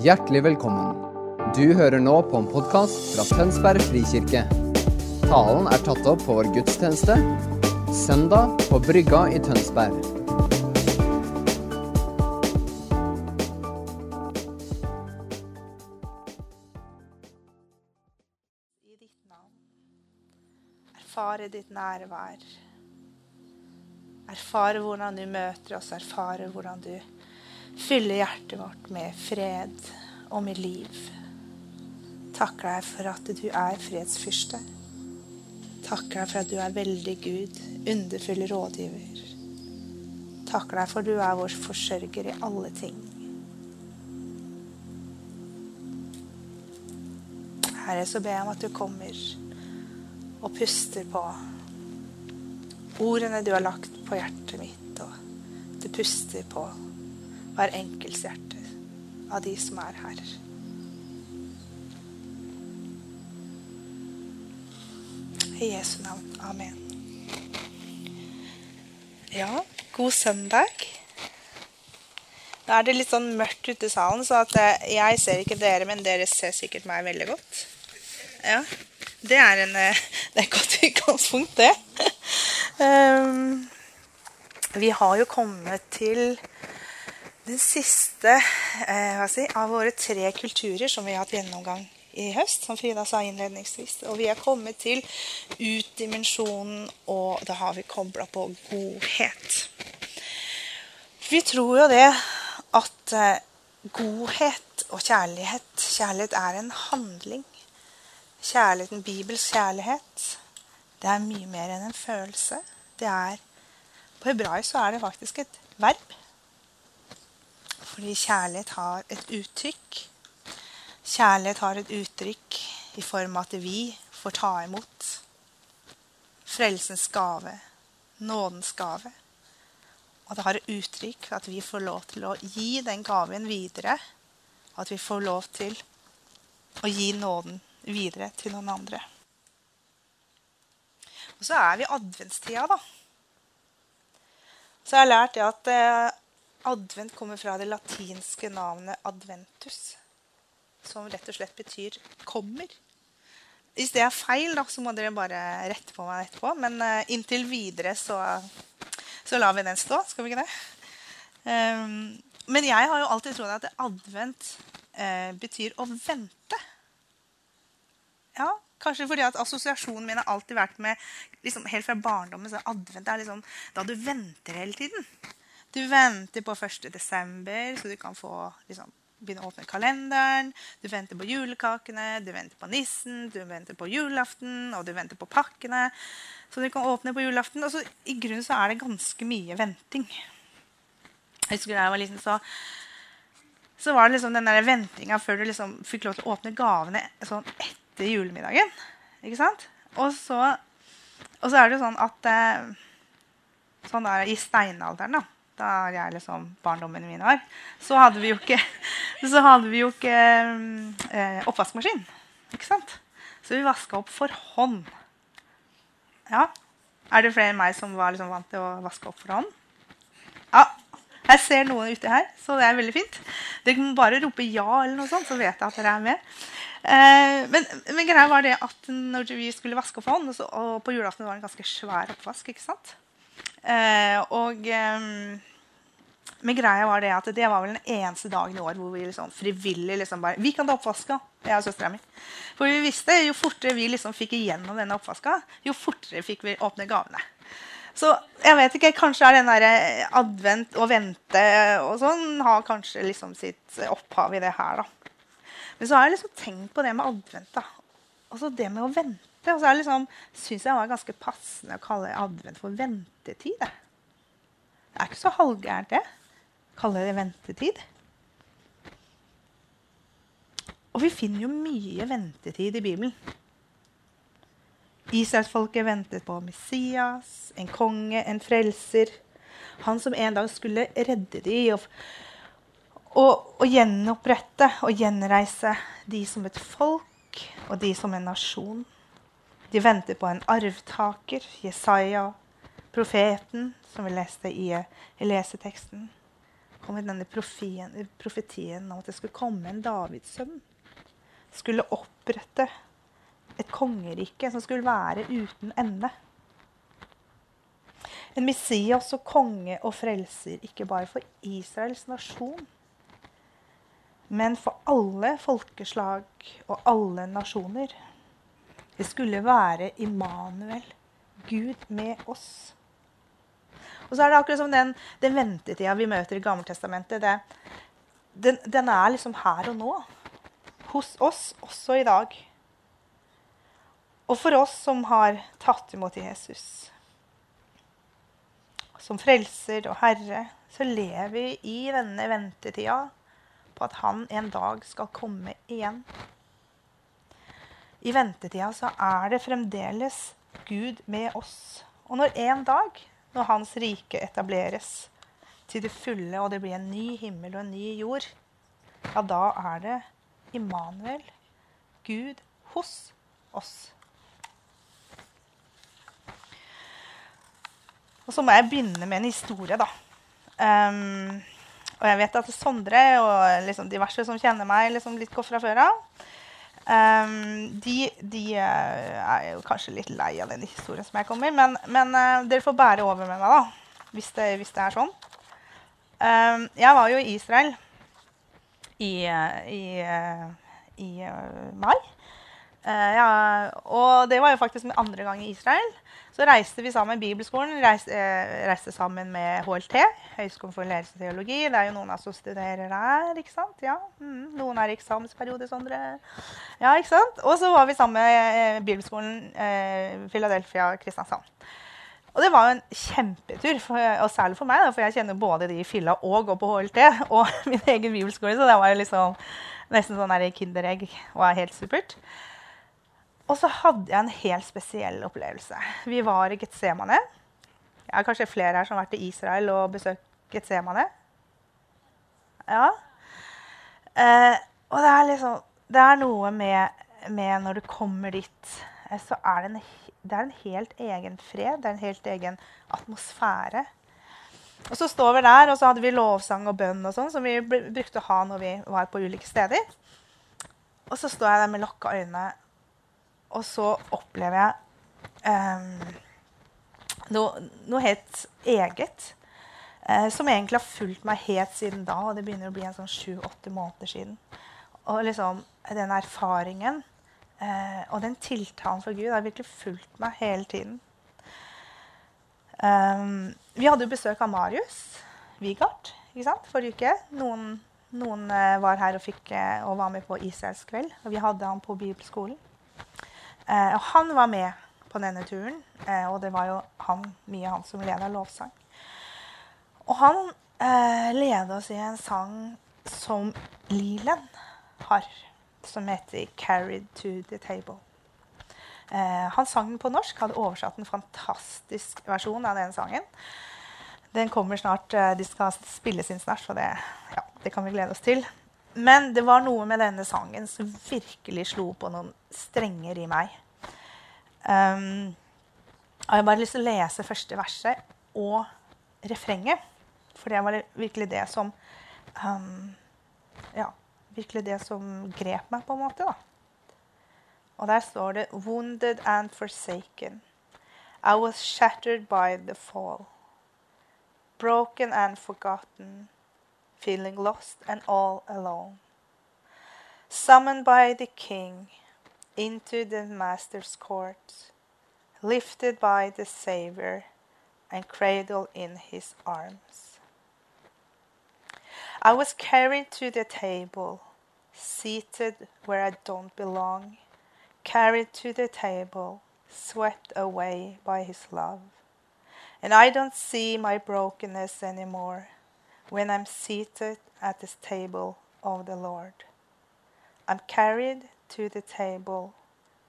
Hjertelig velkommen. Du hører nå på en podkast fra Tønsberg frikirke. Talen er tatt opp på vår gudstjeneste søndag på Brygga i Tønsberg. i ditt navn. Erfare ditt nærvær. Erfare hvordan du møter oss, erfare hvordan du fyller hjertet vårt med fred og med liv. Takker deg for at du er fredsfyrste. Takker deg for at du er veldig Gud, underfull rådgiver. Takker deg for at du er vår forsørger i alle ting. Herre, så ber jeg om at du kommer og puster på ordene du har lagt på hjertet mitt, og du puster på hver enkelts hjerte av de som er her. I Jesu navn. Amen. Ja, god søndag. Nå er det litt sånn mørkt ute i salen, så eh, jeg ser ikke dere, men dere ser sikkert meg veldig godt. Ja, det er, en, eh, det er et godt utgangspunkt, det. Um, vi har jo kommet til den siste eh, si, av våre tre kulturer som vi har hatt gjennomgang i høst, som Frida sa innledningsvis. Og vi er kommet til utdimensjonen, og da har vi kobla på godhet. Vi tror jo det at eh, godhet og kjærlighet Kjærlighet er en handling. Kjærligheten, Bibels kjærlighet, det er mye mer enn en følelse. Det er, på hebraisk så er det faktisk et verb. Fordi kjærlighet har et uttrykk. Kjærlighet har et uttrykk i form av at vi får ta imot frelsens gave, nådens gave. Og det har et uttrykk at vi får lov til å gi den gaven videre. At vi får lov til å gi nåden videre til noen andre. Og så er vi i adventstida, da. Så jeg har lært det at eh, advent kommer fra det latinske navnet adventus. Som rett og slett betyr 'kommer'. Hvis det er feil, da, så må dere bare rette på meg etterpå. Men uh, inntil videre så, så lar vi den stå. Skal vi ikke det? Um, men jeg har jo alltid trodd at advent uh, betyr å vente. Ja, Kanskje fordi at assosiasjonen min har alltid vært med liksom, helt fra barndommen. så Advent er liksom da du venter hele tiden. Du venter på 1. desember, så du kan få liksom, begynne å åpne kalenderen. Du venter på julekakene, du venter på nissen, du venter på julaften, og du venter på pakkene. Så du kan åpne på julaften. Og så, I grunnen så er det ganske mye venting. Jeg husker da jeg var liten, så, så var det liksom den der ventinga før du liksom fikk lov til å åpne gavene sånn etter julemiddagen. Ikke sant? Og så, og så er det jo sånn at Sånn er det I steinalderen, da, da jeg liksom barndommen min var, så hadde vi jo ikke, vi jo ikke eh, oppvaskmaskin. Ikke sant? Så vi vaska opp for hånd. Ja. Er det flere enn meg som var liksom vant til å vaske opp for hånd? Ja. Jeg ser noen ute her, så det er veldig fint. Dere kan bare rope ja, eller noe sånt, så vet jeg at dere er med. Eh, men, men, greia var det at når vi skulle vaske opp for hånd, og, så, og på julaften var det en ganske svær oppvask. ikke sant? Eh, og, eh, men greia var det at det var vel den eneste dagen i år hvor vi liksom frivillig liksom bare Vi kan ta oppvaska, jeg og søstera mi. For vi visste jo fortere vi liksom fikk igjennom denne oppvaska, jo fortere fikk vi åpne gavene. Så jeg vet ikke, kanskje er den der advent og vente og sånn har kanskje liksom sitt opphav i det her. da. Men så har jeg liksom tenkt på det med advent. da. Altså det med å vente. Og så liksom, syns jeg det var ganske passende å kalle advent for ventetid. Det er ikke så halvgærent, det. Kalle det ventetid. Og vi finner jo mye ventetid i Bibelen. Israelsfolket ventet på Messias, en konge, en frelser. Han som en dag skulle redde dem og, og, og, gjenopprette og gjenreise de som et folk og de som en nasjon. De ventet på en arvtaker, Jesaja, profeten, som vi leste i leseteksten. Kom i denne profien, profetien om at det skulle komme en Davids sønn. Skulle opprette et kongerike som skulle være uten ende. En Messias og konge og frelser, ikke bare for Israels nasjon, men for alle folkeslag og alle nasjoner. Det skulle være Immanuel, Gud med oss. Og så er det akkurat som den, den ventetida vi møter i Gammeltestamentet. Det, den, den, er liksom her og nå. Hos oss også i dag. Og for oss som har tatt imot Jesus som frelser og herre, så lever vi i denne ventetida på at han en dag skal komme igjen. I ventetida så er det fremdeles Gud med oss. Og når en dag når Hans rike etableres til det fulle, og det blir en ny himmel og en ny jord, ja, da er det Immanuel, Gud, hos oss. Og så må jeg begynne med en historie, da. Um, og jeg vet at Sondre og liksom diverse som kjenner meg liksom litt godt fra før av, Um, de, de uh, er jo kanskje litt lei av den historien som jeg kommer men, men uh, dere får bære over med meg, da, hvis det, hvis det er sånn. Um, jeg var jo i Israel i, uh, i, i mai. Ja, og det var jo faktisk min andre gang i Israel. Så reiste vi sammen med Bibelskolen, reiste, eh, reiste sammen med HLT, Høgskolen for ledelse og teologi. Det er jo noen av oss som studerer der. ikke sant? Ja. Mm, noen er i eksamensperiode, Sondre. Ja, ikke sant? Og så var vi sammen med eh, Bibelskolen eh, Philadelphia Kristiansand. Og det var jo en kjempetur, for, og særlig for meg, da, for jeg kjenner både de i Filla og går på HLT og min egen bibelskole, så det var jo liksom nesten sånn kinderegg. var helt supert. Og så hadde jeg en helt spesiell opplevelse. Vi var i Getsemane. Det er kanskje flere her som har vært i Israel og besøkt Getsemane. Ja. Eh, og det er liksom Det er noe med, med når du kommer dit, eh, så er det, en, det er en helt egen fred. Det er en helt egen atmosfære. Og så står vi der, og så hadde vi lovsang og bønn og sånn, som vi brukte å ha når vi var på ulike steder. Og så står jeg der med lokka øyne og så opplever jeg um, noe, noe, helt eget. Uh, som egentlig har fulgt meg helt siden da, og det begynner å bli en sånn sju-åtte måneder siden. Og liksom den erfaringen uh, og den tiltalen for Gud har virkelig fulgt meg hele tiden. Um, vi hadde jo besøk av Marius Wigard forrige uke. Noen, noen uh, var her og, fikk, og var med på Israels kveld. Og vi hadde han på bibelskolen. Eh, og han var med på denne turen, eh, og det var jo han, mye han som leda lovsang. Og han eh, leda oss i en sang som Lilen har, som heter 'Carried to the Table'. Eh, han sang den på norsk, hadde oversatt en fantastisk versjon av den sangen. Den kommer snart, eh, De skal spilles inn snart, så det, ja, det kan vi glede oss til. Men det var noe med denne sangen som virkelig slo på noen strenger i meg. Um, og jeg har bare lyst til å lese første verset og refrenget. For det var virkelig det som um, Ja, virkelig det som grep meg, på en måte. da. Og der står det 'Wounded and forsaken'. I was shattered by the fall. Broken and forgotten feeling lost and all alone. Summoned by the king into the master's court, lifted by the Savior and cradled in his arms. I was carried to the table, seated where I don't belong, carried to the table, swept away by his love. And I don't see my brokenness anymore when I'm seated at this table of the Lord. I'm carried to the table,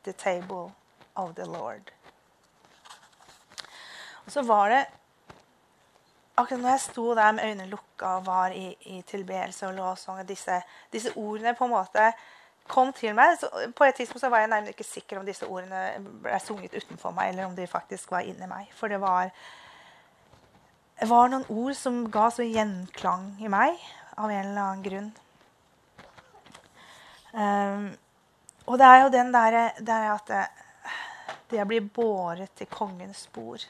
the table of the Lord. Og så var det Akkurat når jeg sto der med øynene lukka og var i, i tilbedelse og lovsang, disse, disse, ordene på en måte kom til meg så På et tidspunkt var jeg nærmest ikke sikker om disse ordene ble sunget utenfor meg, eller om de faktisk var inni meg. For det var var noen ord som ga så gjenklang i meg av en eller annen grunn. Um, og det er jo den derre der at det, det blir båret til kongens spor.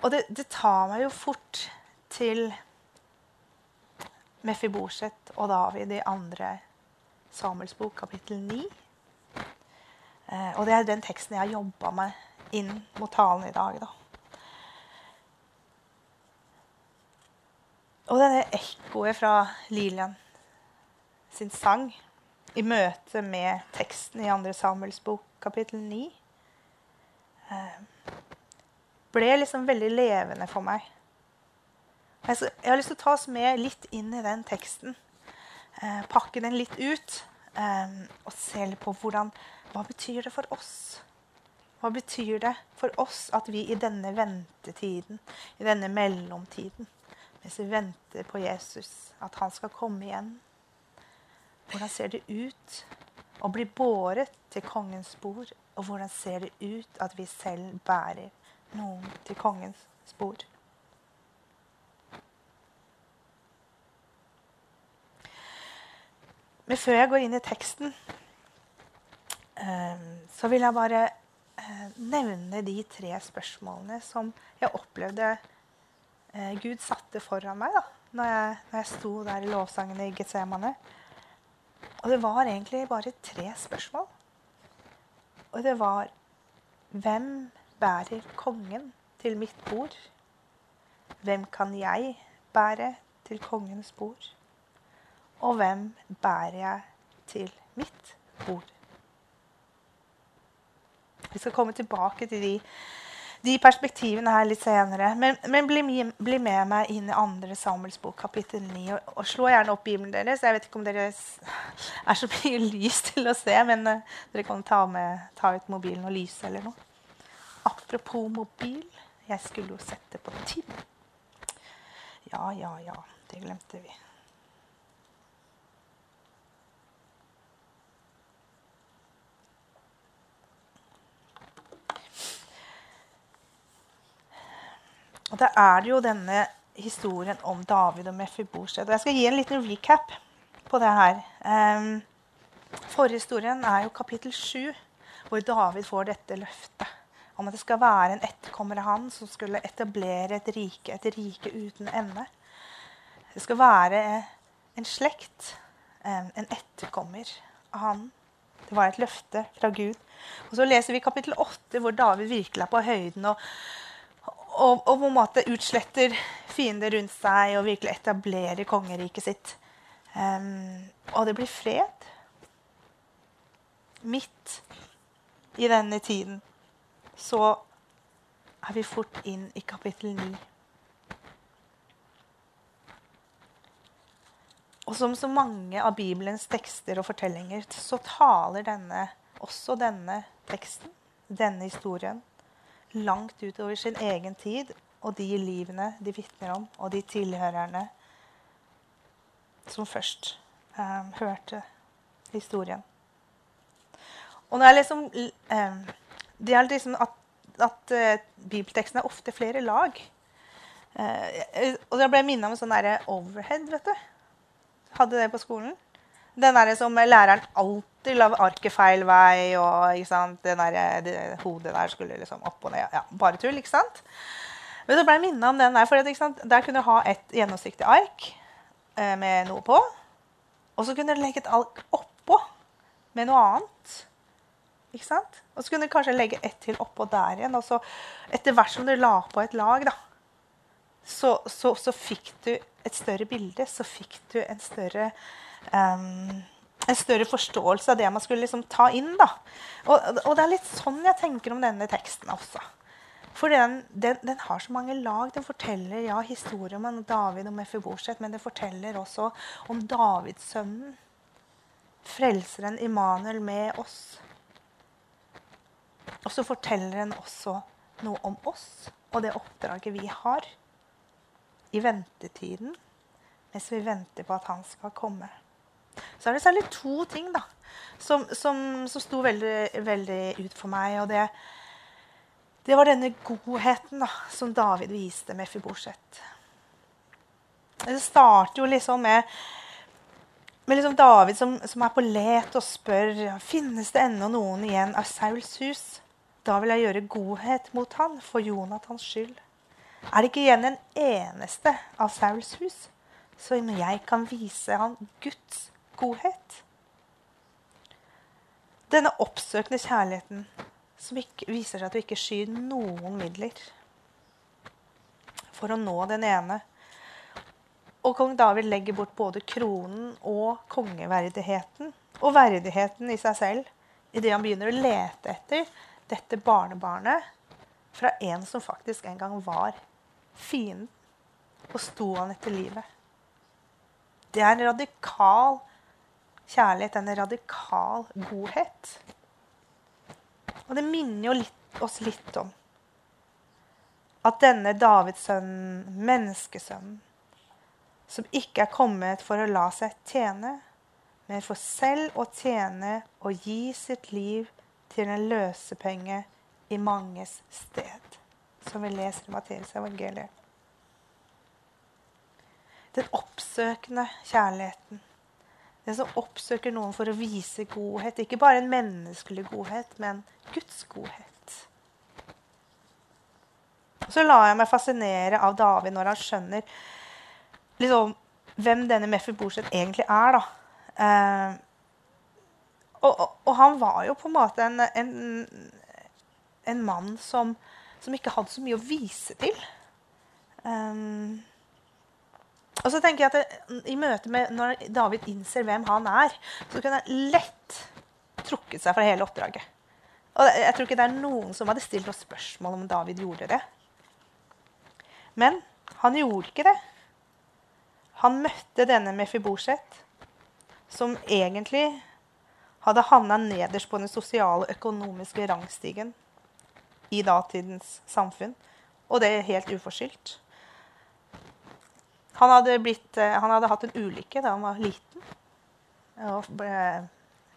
Og det, det tar meg jo fort til Mefiboset og David i andre Samuels bok, kapittel 9. Eh, og det er den teksten jeg har jobba meg inn mot talen i dag. da. Og denne ekkoet fra Lilian sin sang i møte med teksten i 2. Samuels bok, kapittel 9, eh, ble liksom veldig levende for meg. Jeg, har lyst til å ta oss med litt inn i den teksten. Eh, pakke den litt ut eh, og se litt på hvordan, hva betyr det for oss. Hva betyr det for oss at vi i denne ventetiden, i denne mellomtiden, mens vi venter på Jesus, at han skal komme igjen. Hvordan ser det ut å bli båret til kongens bord? Og hvordan ser det ut at vi selv bærer noen til kongens spor? Men før jeg går inn i teksten, ehm, så vil jeg bare eh, nevne de tre spørsmålene som jeg opplevde eh, Gud satte foran meg da når jeg, når jeg sto der i lovsangene i Getsemane. Og det var egentlig bare tre spørsmål. Og det var Hvem bærer kongen til mitt bord? Hvem kan jeg bære til kongens bord? Og hvem bærer jeg til mitt bord? Vi skal komme tilbake til de de perspektivene her litt senere. Men, men bli, bli, med meg inn i andre Samuels bok, kapittel 9. Og, og, slå gjerne opp Bibelen deres. Jeg vet ikke om dere er så mye lys til å se, men uh, dere kan ta, med, ta, ut mobilen og lyse eller noe. Apropos mobil. Jeg skulle jo sette på TIM. Ja, ja, ja. Det glemte vi. Og da er det jo denne historien om David og Mefiboset. Og jeg skal gi en liten recap på det her. Um, Forhistorien er jo kapittel 7, hvor David får dette løftet om at det skal være en etterkommer av han som skulle etablere et rike, et rike uten ende. Det skal være en slekt, en etterkommer av han. Det var et løfte fra Gud. Og Så leser vi kapittel 8, hvor David virkelig er på høyden. og og, og, på en måte utsletter fiender rundt seg og virkelig etablerer kongeriket sitt. Um, og det blir fred. Midt i denne tiden så er vi fort inn i kapittel 9. Og som så mange av Bibelens tekster og fortellinger så taler denne, også denne teksten, denne historien, langt utover sin egen tid og de livene de vitner om, og de tilhørerne som først eh, hørte historien. Og det er liksom, eh, det er liksom at, at eh, bibelteksten er ofte flere lag. Uh, og da ble jeg minnet om en sånn overhead. vet du. Hadde det på skolen. Den derre som læreren alltid la arket feil vei, og den der, det hodet der skulle liksom opp og ned. Ja, bare tull, ikke sant? Men så ble jeg minnet om den der, for der kunne du ha et gjennomsiktig ark eh, med noe på. Og så kunne du legge et ark oppå med noe annet. Ikke sant? Og så kunne du kanskje legge ett til oppå der igjen. Og så etter hvert som du la på et lag, da, så, så, så fikk du et større bilde. Så fikk du en større um, en større forståelse av det man skulle liksom ta inn. Da. Og, og, det er litt sånn jeg tenker om denne teksten også. For den, den, den har så mange lag. Den forteller ja, historien om David og Mefiboset, men den forteller også om Davidssønnen. Frelseren Immanuel med oss. Og så forteller den også noe om oss og det oppdraget vi har i ventetiden mens vi venter på at han skal komme. Så er det særlig to ting da, som, som, som sto veldig, veldig, ut for meg. Og det, Det var denne godheten da, som David viste med Fiborset. Det starter jo liksom med, med liksom David som, som, er på let og spør finnes det ennå noen igjen av Sauls hus. Da vil jeg gjøre godhet mot han for Jonathans skyld. Er det ikke igjen en eneste av Sauls hus, så jeg kan vise han Guds godhet? Denne oppsøkende kjærligheten som ikke, viser seg at du ikke skyr noen midler for å nå den ene. Og kong David legger bort både kronen og kongeverdigheten og verdigheten i seg selv idet han begynner å lete etter dette barnebarnet fra en som faktisk en gang var fienden, og sto han etter livet. Det er en radikal kjærlighet, en radikal godhet. Og det minner jo litt, oss litt om at denne Davidssønnen, menneskesønnen, som ikke er kommet for å la seg tjene, men for selv å tjene og gi sitt liv til en løsepenge i manges sted, som vi leser i Matteus evangeliet. Den oppsøkende kjærligheten den som oppsøker noen for å vise godhet. Ikke bare en menneskelig godhet, men Guds godhet. Så lar jeg meg fascinere av David når han skjønner liksom, hvem denne Mefiboset egentlig er. Eh, og, og, og, han var jo på en måte en, en, en mann som, som, ikke hadde så mye å vise til. Um, og så tenker jeg at det, i møte med Når David innser hvem han er, så kunne han lett trukket seg fra hele oppdraget. Og jeg tror ikke det er noen som hadde stilt noe spørsmål om David gjorde det. Men han gjorde ikke det. Han møtte denne Mefiboset, som egentlig hadde havna nederst på den sosiale og økonomiske rangstigen i datidens samfunn. Og det er helt uforskyldt. Han hadde, blitt, eh, han hadde, hatt en ulykke da han var liten. Og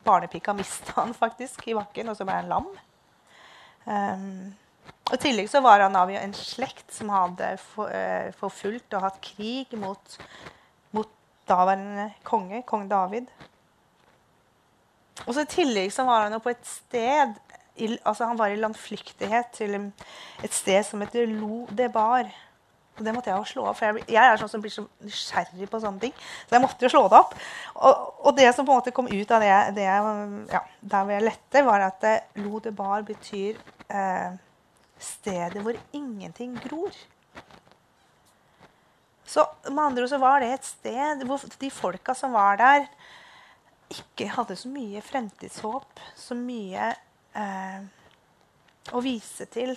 barnepika mista han faktisk i bakken, og så ble han lam. Um, og I tillegg så var han av en slekt som hadde eh, forfulgt og hatt krig mot, mot daværende konge, kong David. Og så I tillegg så var han på et sted i, altså Han var i landflyktighet til et sted som heter Lo de. Og det måtte jeg jo slå opp, for jeg, jeg, er sånn som blir så nysgjerrig på sånne ting. Så jeg måtte jo slå det opp. Og, og det som på en måte kom ut av det, det ja, der hvor jeg lette, var at Lodebar lo de bar betyr eh, stedet hvor ingenting gror. Så med andre ord så var det et sted hvor de folka som var der, ikke hadde så mye fremtidshåp, så mye eh, å vise til.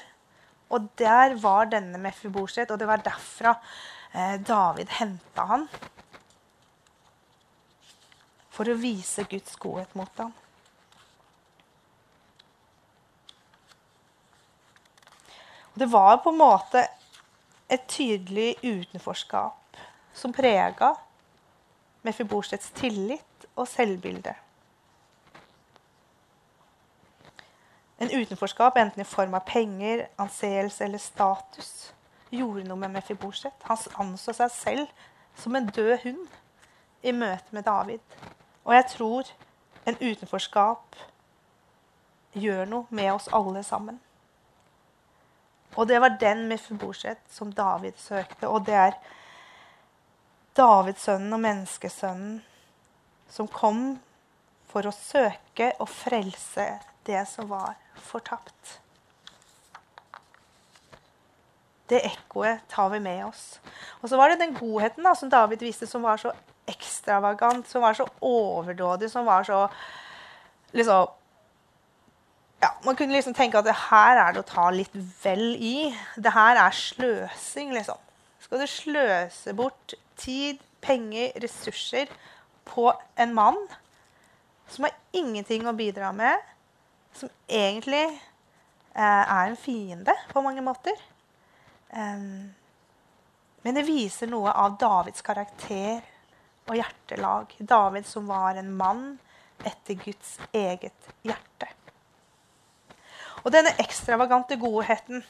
Og der var denne Mefiboset, og det var derfra eh, David henta han. For å vise Guds godhet mot ham. Det var på en måte et tydelig utenforskap som prega Mefibosets tillit og selvbilde. En utenforskap, enten i form av penger, anseelse eller status, gjorde noe med Mefiboset. Han anså seg selv som en død hund i møte med David. Og jeg tror en utenforskap gjør noe med oss alle sammen. Og det var den Mefiboset som David søkte. Og det er Davidssønnen og menneskesønnen som kom for å søke og frelse det som var fortapt. Det ekkoet tar vi med oss. Og så var det den godheten da, som David viste, som var så ekstravagant, som var så overdådig, som var så liksom ja, Man kunne liksom tenke at det her er det å ta litt vel i. Det her er sløsing, liksom. Skal du sløse bort tid, penger, ressurser på en mann som har ingenting å bidra med, som egentlig eh, er en fiende på mange måter. Um, men det viser noe av Davids karakter og hjertelag. David som var en mann etter Guds eget hjerte. Og denne ekstravagante godheten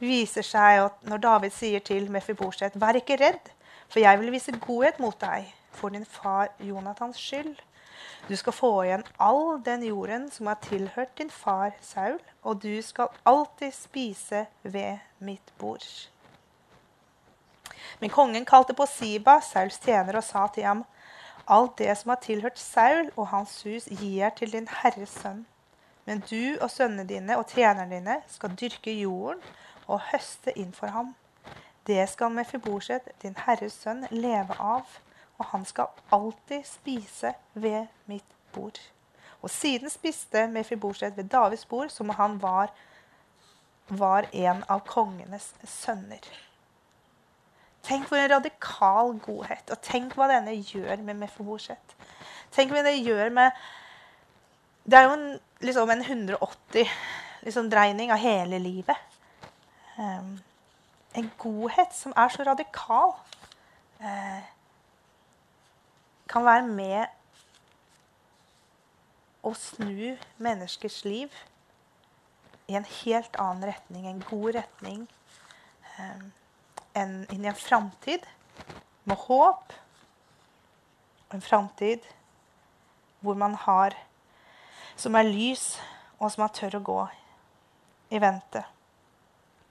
viser seg når David sier til Mefiboset, 'Vær ikke redd, for jeg vil vise godhet mot deg for din far Jonathans skyld.' Du skal få igjen all den jorden som har tilhørt din far Saul, og du skal alltid spise ved mitt bord. Men kongen kalte på Siba, Sauls tjener, og sa til ham, Alt det som har tilhørt Saul og hans hus, gir jeg til din herres sønn. Men du og sønnene dine og tjenerne dine skal dyrke jorden og høste inn for ham. Det skal Mefiborset, din herres sønn, leve av, og han skal alltid spise ved mitt bord. Og siden spiste Mefiboset ved Davids bord, som han var, var en av kongenes sønner. Tenk hvor en radikal godhet, og tenk hva denne gjør med Mefiboset. Tenk hva det gjør med Det er jo en, liksom en 180 liksom, dreining av hele livet. Um, en godhet som er så radikal, kan være med å snu menneskers liv i en helt annen retning, en god retning, enn inn i en framtid med håp. En framtid hvor man har Som er lys, og som man tør å gå i vente.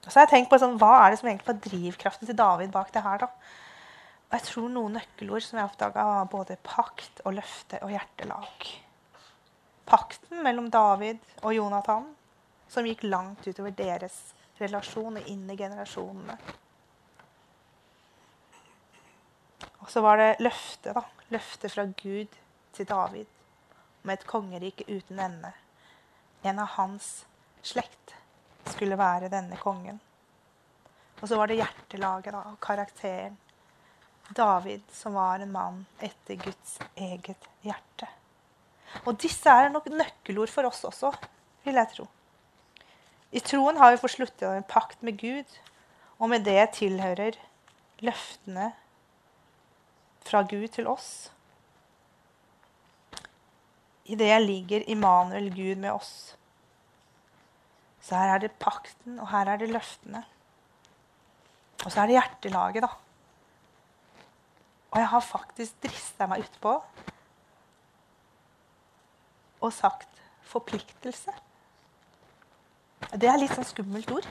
Så har jeg tenkt på sånn, Hva er det som egentlig var drivkraften til David bak det her? da? Og jeg tror noen nøkkelord som jeg oppdaga, var både pakt og løfte og hjertelag. Pakten mellom David og Jonathan, som gikk langt utover deres relasjon og inn i generasjonene. Og så var det løftet, da. Løftet fra Gud til David om et kongerike uten ende. En av hans slekt skulle være denne kongen. Og så var det hjertelaget da, og karakteren. David, som var en mann etter Guds eget hjerte. Og disse er nok nøkkelord for oss også, vil jeg tro. I troen har vi fått sluttet en pakt med Gud, og med det tilhører løftene fra Gud til oss. I det ligger Immanuel, Gud med oss. Så her er det pakten, og her er det løftene. Og så er det hjertelaget, da. Og jeg har faktisk drista meg utpå og sagt forpliktelse. Det er litt sånn skummelt ord.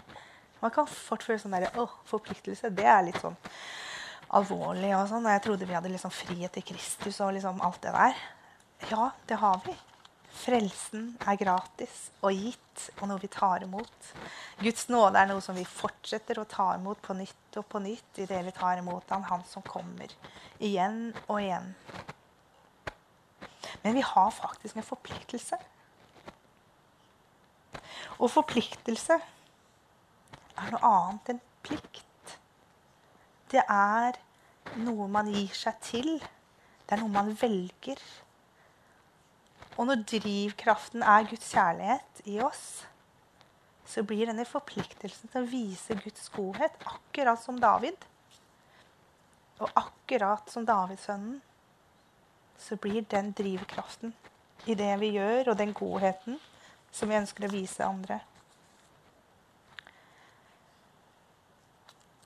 Man kan fort føle sånn der, å, forpliktelse. Det er litt sånn alvorlig. og sånn. Jeg trodde vi hadde liksom frihet til Kristus og liksom alt det der. Ja, det har vi. Frelsen er gratis og gitt, og noe vi tar imot. Guds nåde er noe som vi fortsetter å ta imot på nytt og på nytt i det vi tar imot Han, han som kommer igjen og igjen. Men vi har faktisk en forpliktelse. Og forpliktelse er noe annet enn plikt. Det er noe man gir seg til. Det er noe man velger. Og når drivkraften er Guds kjærlighet i oss, så blir denne forpliktelsen til å vise Guds godhet akkurat som David. Og akkurat som Davidsønnen så blir den drivkraften i det vi gjør, og den godheten som vi ønsker å vise andre.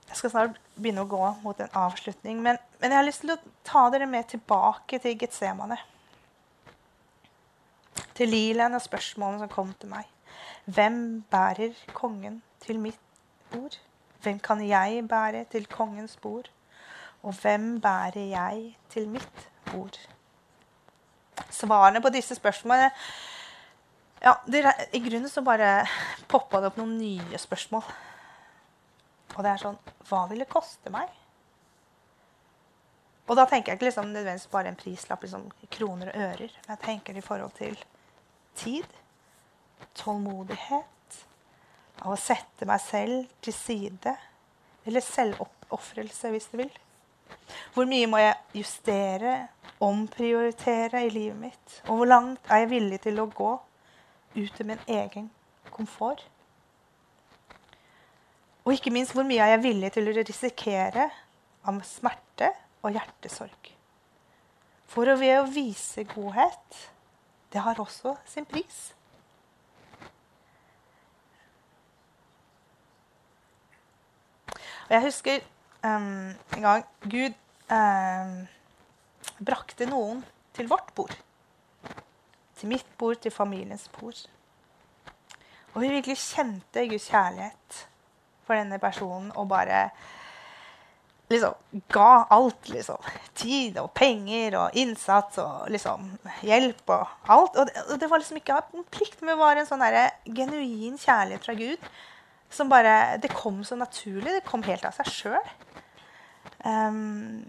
Jeg skal snart begynne å gå mot en avslutning, men, men jeg har lyst til å ta dere med tilbake til Getsemane til Lilaen og spørsmålene som kom til meg. Hvem bærer kongen til mitt bord? Hvem kan jeg bære til kongens bord? Og hvem bærer jeg til mitt bord? Svarene på disse spørsmålene ja, I grunnen så bare poppa det opp noen nye spørsmål. Og det er sånn Hva vil det koste meg? Og da tenker jeg ikke liksom nødvendigvis bare en prislapp, liksom kroner og ører. Men jeg tenker i forhold til tid, tålmodighet, av å sette meg selv til side, eller selvoppofrelse, hvis du vil. Hvor mye må jeg justere, omprioritere i livet mitt? Og hvor langt er jeg villig til å gå ut i min egen komfort? Og ikke minst, hvor mye er jeg villig til å risikere av smerte og hjertesorg? For ved å vise godhet det har også sin pris. Og jeg husker um, en gang Gud um, brakte noen til vårt bord. Til mitt bord, til familiens bord. Og vi virkelig kjente Guds kjærlighet for denne personen og bare liksom ga alt, liksom. Tid og penger og innsats og liksom hjelp og alt. Og det, og det var liksom ikke en plikt, men det var en sånn der, genuin kjærlighet fra Gud. Som bare Det kom så naturlig. Det kom helt av seg sjøl. Um,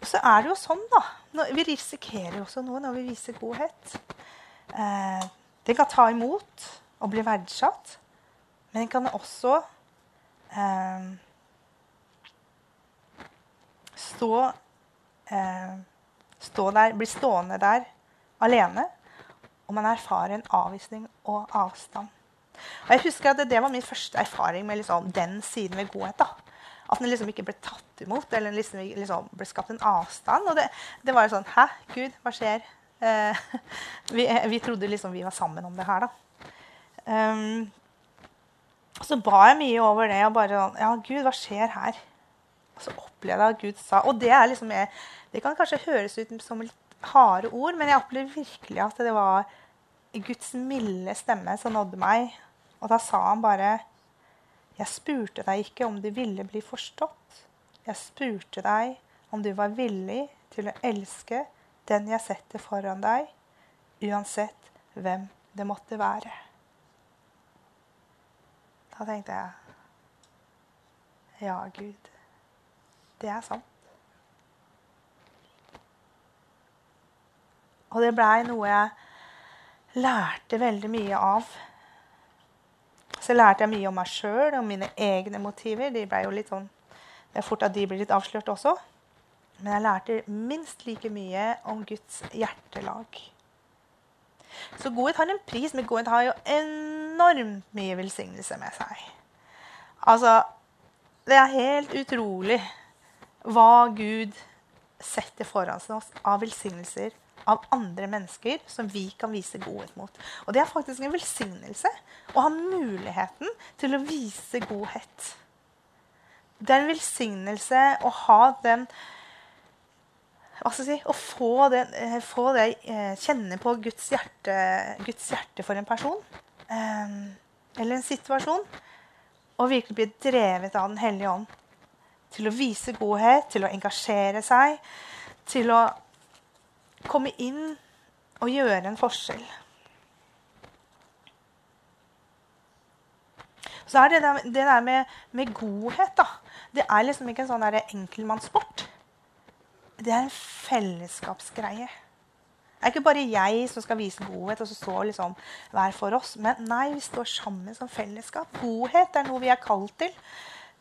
så er det jo sånn, da. Vi risikerer jo også noe når vi viser godhet. Uh, den kan ta imot og bli verdsatt, men den kan også um, stå, eh, stå der, bli stående der alene. Og man erfarer en avvisning og avstand. Og jeg husker at Det var min første erfaring med liksom den siden ved godhet. da. At den liksom ikke ble tatt imot, eller liksom, liksom ble skapt en avstand. Og det, det var jo sånn Hæ, Gud, hva skjer? Eh, vi, vi, trodde liksom vi var sammen om det her, da. Um, så ba jeg mye over det. og bare sånn Ja, Gud, hva skjer her? Og så opplevde jeg at Gud sa Og det, liksom, det kan kanskje høres ut som litt harde ord, men jeg opplevde virkelig at det var Guds milde stemme som nådde meg. Og da sa han bare Jeg spurte deg ikke om du ville bli forstått. Jeg spurte deg om du var villig til å elske den jeg setter foran deg, uansett hvem det måtte være. Da tenkte jeg Ja, Gud. Det er sant. Og det blei noe jeg lærte veldig mye av. Så lærte jeg mye om meg sjøl og mine egne motiver. De ble jo litt sånn, det er fort at de blir litt avslørt også. Men jeg lærte minst like mye om Guds hjertelag. Så godhet har en pris, men godhet har jo enormt mye velsignelse med seg. Altså, det er helt utrolig hva Gud setter foran oss av velsignelser av andre mennesker som vi kan vise godhet mot. Og det er faktisk en velsignelse å ha muligheten til å vise godhet. Det er en velsignelse å ha den hva skal jeg si, Å få, den, eh, få det eh, Kjenne på Guds hjerte, Guds hjerte for en person eh, eller en situasjon. Og virkelig bli drevet av Den hellige ånd til å vise godhet, til å engasjere seg, til å komme inn og gjøre en forskjell. Så er det, det der med, med, godhet da, Det er liksom ikke en sånn enkeltmannssport. Det er en fellesskapsgreie. Det er ikke bare jeg som skal vise godhet og så står liksom hver for oss. Men nei, vi står sammen som fellesskap. Godhet er noe vi er kalt til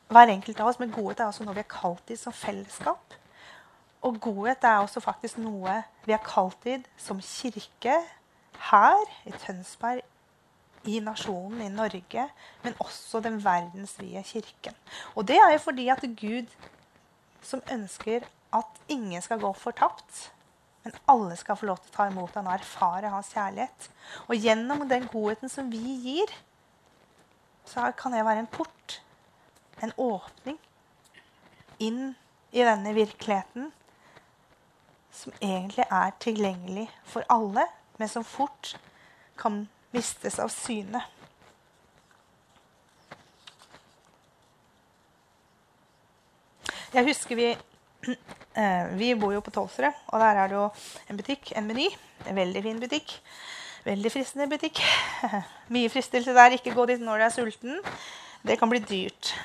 hver enkelt av oss. Men godhet er også noe vi er kalt til som fellesskap. Og godhet er også faktisk noe vi er kalt til som kirke her i Tønsberg, i nasjonen, i Norge, men også den verdensvide kirken. Og det er jo fordi at Gud som ønsker at ingen skal gå fortapt, men alle skal få lov til å ta imot han og erfare hans kjærlighet. Og gjennom den godheten som vi gir, så kan det være en port en åpning inn i denne virkeligheten som egentlig er tilgjengelig for alle, men som fort kan mistes av syne. Jeg husker vi eh, Vi bor jo på Tolvsrud, og der er det jo en butikk, en Meny. En veldig fin butikk. Veldig fristende butikk. Mye fristelse der. Ikke gå dit når du er sulten. Det kan bli dyrt.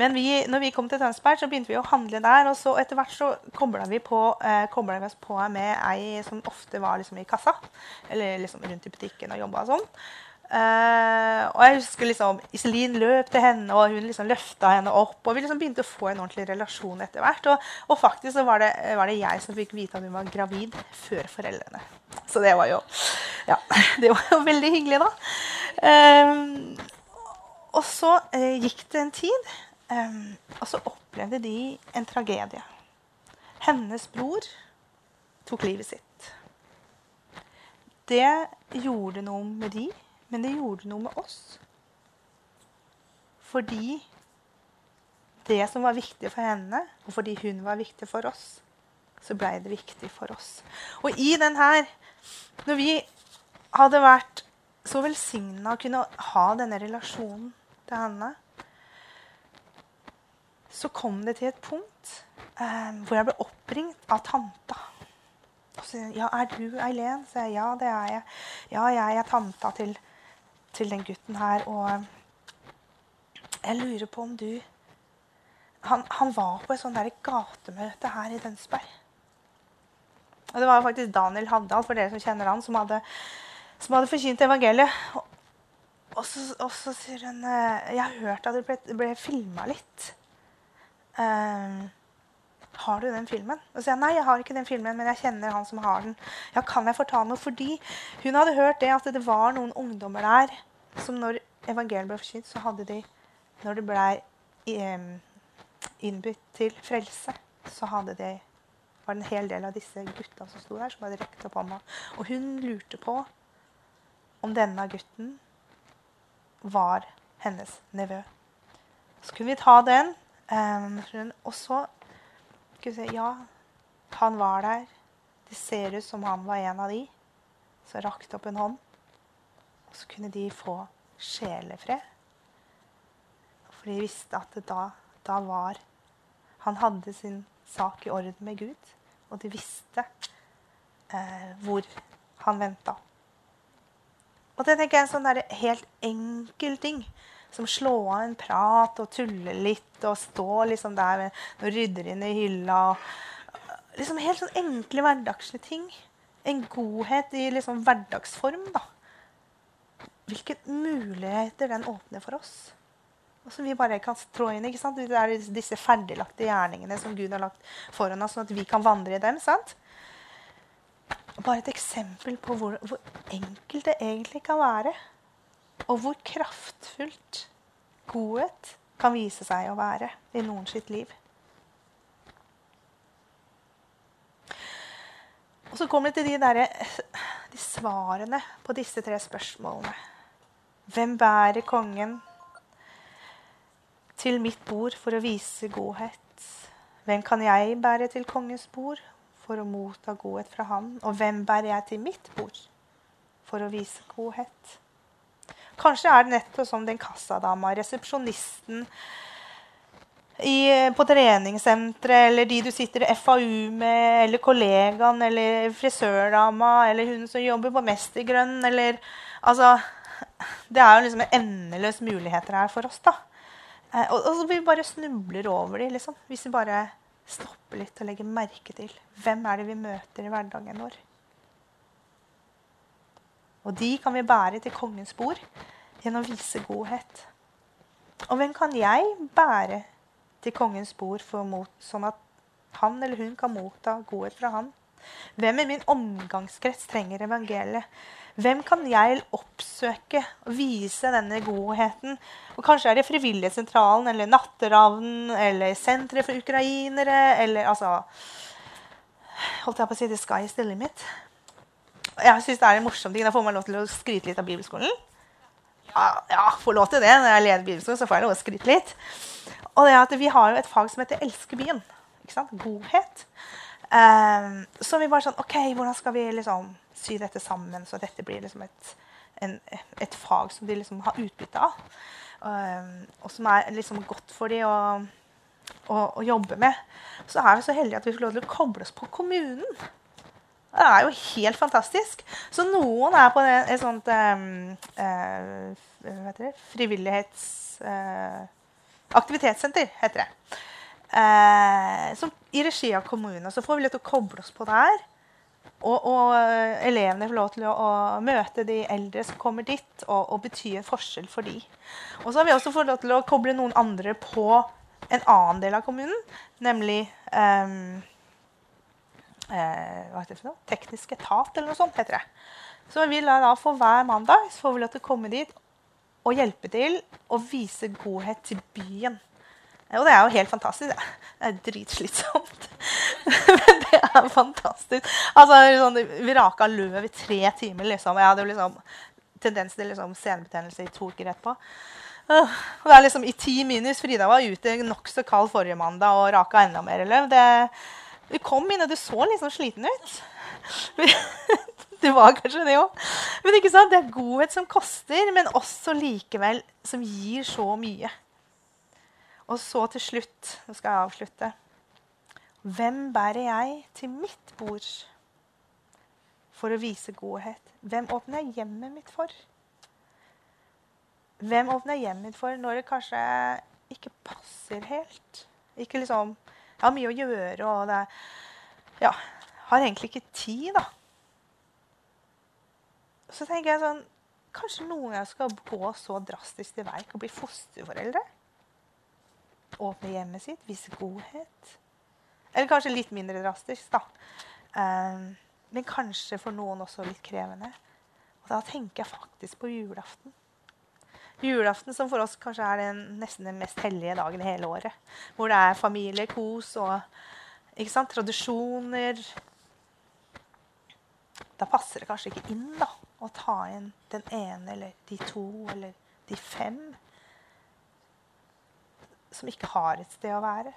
Men vi, når vi kom til Tønsberg, så begynte vi å handle der. Og så etter hvert så kobla vi, eh, vi oss på med ei som ofte var liksom i kassa. Eller liksom rundt i butikken og jobba sånn. Uh, og jeg husker liksom Iselin løp til henne, og hun liksom løfta henne opp. Og vi liksom begynte å få en ordentlig relasjon etter hvert. Og, og faktisk så var det, var det, jeg som fikk vite at hun var gravid før foreldrene. Så det var jo Ja, det var jo veldig hyggelig, da. Uh, og så uh, gikk det en tid. Um, og så opplevde de en tragedie. Hennes bror tok livet sitt. Det gjorde noe med de, men det gjorde noe med oss. Fordi det som var viktig for henne, og fordi hun var viktig for oss, så blei det viktig for oss. Og i den her, når vi hadde vært så velsigna å kunne ha denne relasjonen til henne, så kom det til et punkt eh, hvor jeg ble oppringt av tanta. Og så, ja, 'Er du Eileen?' Så jeg, 'Ja, det er jeg.' 'Ja, jeg er tanta til, til den gutten her.' Og jeg lurer på om du Han, han var på et sånt der gatemøte her i Dønsberg. Og det var faktisk Daniel Havdal, for dere som kjenner han, som hadde, som hadde forkynt evangeliet. Og, og, så, og, så, sier hun eh, Jeg har hørt at det ble, ble filma litt. Um, har du den filmen? Og så sier jeg nei, jeg har ikke den filmen, men jeg kjenner han som har den. Ja, kan jeg fortale noe? Fordi hun hadde hørt det at det var noen ungdommer der som når evangeliet ble forkynt, så hadde de Når det ble um, innbudt til frelse, så hadde de var det en hel del av disse gutta som sto der, som hadde rekt opp hånda. Og hun lurte på om denne gutten var hennes nevø. Så kunne vi ta den. Um, og så Skal vi se ja, han var der. Det ser ut som han var en av de. Så rakte opp en hånd. Og så kunne de få sjelefred. For de visste at da, da var Han hadde sin sak i orden med Gud, og de visste eh, hvor han venta. Og det tenker jeg er en sånn helt enkel ting. Som slå av en prat og tulle litt og stå liksom der og rydder inn i hylla. Liksom Helt sånn enkle, hverdagslige ting. En godhet i liksom hverdagsform. da. Hvilke muligheter den åpner for oss og som vi bare kan trå inn. ikke sant? Det er disse ferdiglagte gjerningene som Gud har lagt foran oss, sånn at vi kan vandre i dem. sant? Bare et eksempel på hvor, hvor enkelt det egentlig kan være. Og hvor kraftfullt godhet kan vise seg å være i noen sitt liv. Og så kommer det til de, der, de svarene på disse tre spørsmålene. Hvem bærer kongen? til mitt bord for å vise godhet. Hvem kan jeg bære til kongens bord for å motta godhet fra ham? Og hvem bærer jeg til mitt bord for å vise godhet? Kanskje er det nettopp som den kassadama, resepsjonisten i, på treningssenteret, eller de du sitter i FAU med, eller kollegaen, eller frisørdama, eller hun som jobber på Mestergrønn, eller Altså Det er jo liksom endeløse muligheter her for oss, da. Eh, og, og vi bare snubler over dem, liksom. Hvis vi bare stopper litt og legger merke til hvem er det vi møter i hverdagen vår. Og de kan vi bære til kongens bord gjennom å vise godhet. Og hvem kan jeg bære til kongens bord mot, sånn at han eller hun kan motta godhet fra han? Hvem i min omgangskrets trenger evangeliet? Hvem kan jeg oppsøke og vise denne godheten? Og kanskje er det Frivillighetssentralen eller Natteravnen eller Senteret for ukrainere eller altså Holdt jeg på å si The sky is the limit? Jeg syns det er en morsom ting. Da får man lov til å skryte litt av bibelskolen. Ja, får lov til det. Når jeg leder bibelskolen, så får jeg lov til å skryte litt. Og det er at Vi har jo et fag som heter 'Elske byen'. Ikke sant? Godhet. Um, så vi bare sånn OK, hvordan skal vi liksom sy dette sammen, så dette blir liksom et, en, et fag som de liksom har utbytte av. Um, og som er liksom godt for de å, å, å, jobbe med. Så er vi så heldige at vi får lov til å koble oss på kommunen. Det er jo helt fantastisk. Så noen er på et sånt um, uh? Frivillighets... Uh, aktivitetssenter, heter det. Uh, som, I regi av kommunen. Så får vi lov til å koble oss på der. Og, og, eh, elevene får lov til å, å, møte de eldre som kommer dit, og, og bety en forskjell for de. Og så har vi også fått lov til å koble noen andre på en annen del av kommunen, nemlig um, eh? Teknisk etat, eller noe sånt heter det. Så vi lar da for hver mandag så får vi lov til å komme dit og hjelpe til å vise godhet til byen. Og det er jo helt fantastisk. Det er dritslitsomt. Men det er fantastisk. Altså, sånn, vi raka løv i tre timer, liksom. Jeg hadde jo liksom tendens til liksom, senebetennelse i to uker etterpå. Og det er liksom i ti minus. Frida var ute nokså kald forrige mandag og raka enda mer løv. Det, du kom inn, og du så sånn sliten ut. Du var kanskje det òg. Men ikke sant? det er godhet som koster, men også likevel som gir så mye. Og så til slutt Nå skal jeg avslutte. Hvem bærer jeg til mitt bord for å vise godhet? Hvem åpner jeg hjemmet mitt for? Hvem åpner jeg hjemmet mitt for når det kanskje ikke passer helt? Ikke liksom Jeg har mye å gjøre, og det Ja, har egentlig ikke tid, da. Så tenker jeg sånn Kanskje noen ganger skal gå så drastisk til verk og bli fosterforeldre? Åpne hjemmet sitt, vise godhet. Eller kanskje litt mindre drastisk, da. Um, men kanskje for noen også litt krevende. Og da tenker jeg faktisk på julaften. Julaften som for oss kanskje er den, nesten den mest hellige dagen i hele året. Hvor det er familie, kos og tradisjoner. Da passer det kanskje ikke inn da, å ta inn den ene eller de to eller de fem som ikke har et sted å være.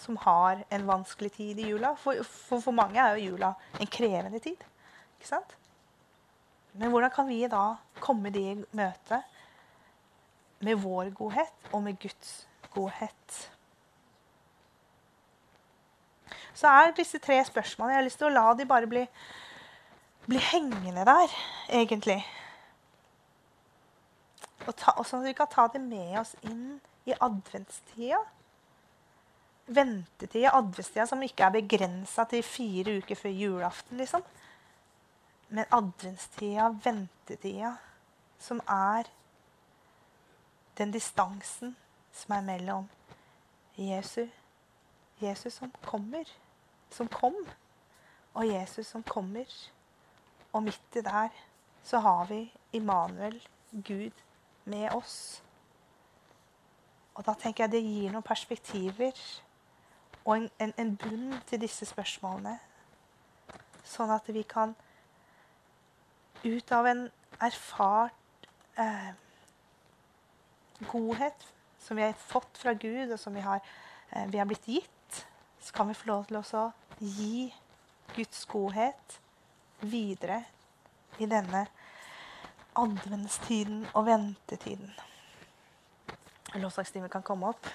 Som har en vanskelig tid i jula. For, for, for mange er jo jula en krevende tid. Ikke sant? Men hvordan kan vi da komme de i møte med vår godhet og med Guds godhet? Så er disse tre spørsmålene Jeg har lyst til å la de bare bli bli hengende der, egentlig. Og, ta, og sånn at vi kan ta det med oss inn i adventstida. Ventetida, adventstida som ikke er begrensa til fire uker før julaften, liksom. Men adventstida, ventetida, som er den distansen som er mellom Jesus, Jesus som kommer, som kom, og Jesus som kommer. Og midt i der så har vi Immanuel, Gud, med oss. Og da tenker jeg det gir noen perspektiver og en, en, en bunn til disse spørsmålene. Sånn at vi kan ut av en erfart eh, godhet som vi har fått fra Gud, og som vi har, eh, vi har blitt gitt, så kan vi få lov til å gi Guds godhet videre i denne adventstiden og ventetiden. Lovsangstimen kan komme opp.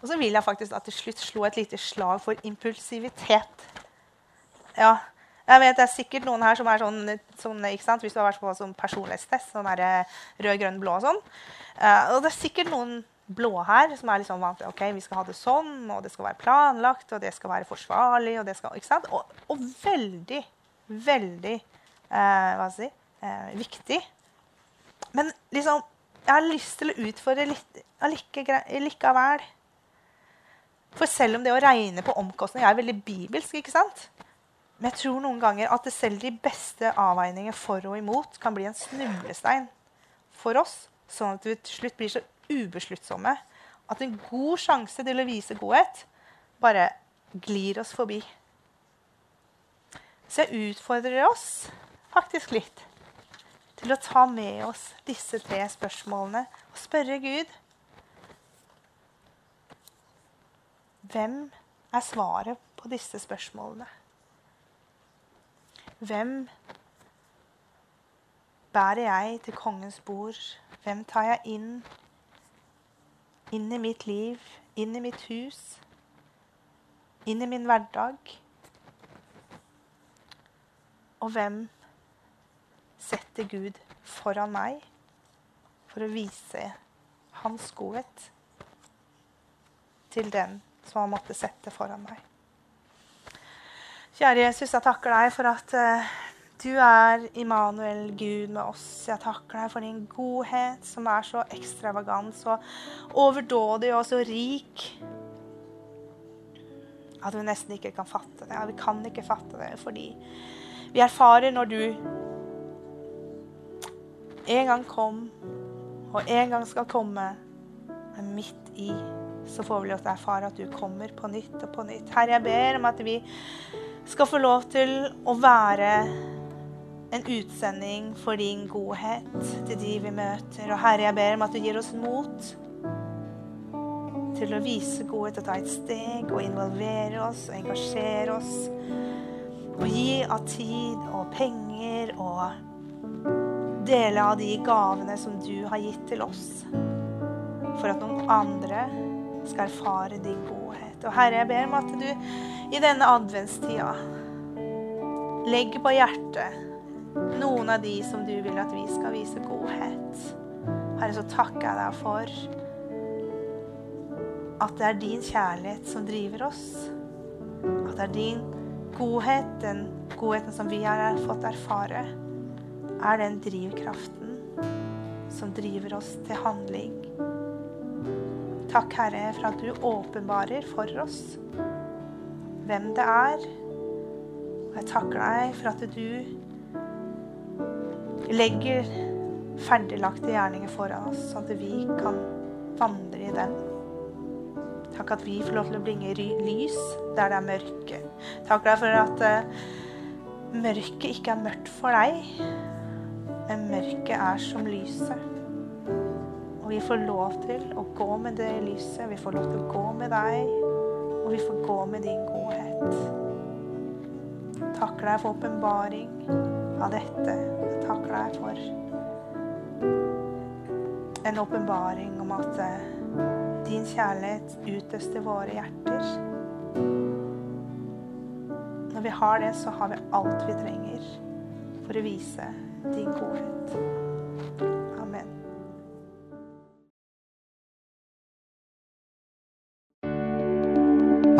Og så vil jeg faktisk at til slutt slå et lite slag for impulsivitet. Ja, jeg vet Det er sikkert noen her som er sånn, sånn ikke sant? Hvis du har vært på sånn personlighetstest, sånn der, eh, rød, grønn, blå og sånn. Uh, og det er sikkert noen blå her som er liksom vant til ok, vi skal ha det sånn, og det skal være planlagt, og det skal være forsvarlig. Og, det skal, ikke sant? og, og veldig, veldig uh, hva skal jeg si, uh, viktig. Men liksom, jeg har lyst til å utfordre litt likevel. For selv om det å regne på omkostninger er veldig bibelsk, ikke sant? Men jeg tror noen ganger at selv de beste avveininger for og imot kan bli en snublestein for oss, sånn at vi til slutt blir så ubesluttsomme at en god sjanse til å vise godhet bare glir oss forbi. Så jeg utfordrer oss faktisk litt til å ta med oss disse tre spørsmålene og spørre Gud Hvem er svaret på disse spørsmålene? Hvem bærer jeg til kongens bord? Hvem tar jeg inn inn i mitt liv, inn i mitt hus, inn i min hverdag. Og hvem setter Gud foran meg for å vise hans godhet til den som han måtte sette foran meg. Kjære Jesus, jeg takker deg for at uh, du er Immanuel, Gud med oss. Jeg takker deg for din godhet, som er så ekstravagant, så overdådig og så rik at vi nesten ikke kan fatte det. Vi kan ikke fatte det fordi vi erfarer når du en gang kom, og en gang skal komme, men midt i så får vi lov til å erfare at du kommer på nytt og på nytt. Herre, jeg ber om at vi skal få lov til å være en utsending for din godhet til de vi møter. Og Herre, jeg ber om at du gir oss mot til å vise godhet og ta et steg og involvere oss og engasjere oss. Og gi av tid og penger og dele av de gavene som du har gitt til oss. For at noen andre skal erfare din godhet. Og Herre, jeg ber om at du i denne adventstida legger på hjertet noen av de som du vil at vi skal vise godhet. Herre, så takker jeg deg for at det er din kjærlighet som driver oss. At det er din godhet, den godheten som vi har fått erfare, er den drivkraften som driver oss til handling. Takk, Herre, for at du åpenbarer for oss hvem det er. Og jeg takker deg for at du legger ferdiglagte gjerninger foran oss, sånn at vi kan vandre i dem. Takk at vi får lov til å bringe lys der det er mørke. Takk deg for at uh, mørket ikke er mørkt for deg, men mørket er som lyset. Og vi får lov til å gå med det lyset. Vi får lov til å gå med deg, og vi får gå med din godhet. Takker deg for åpenbaring av dette. Takker deg for en åpenbaring om at uh, din kjærlighet utøste våre hjerter. Når vi har det, så har vi alt vi trenger for å vise din godhet.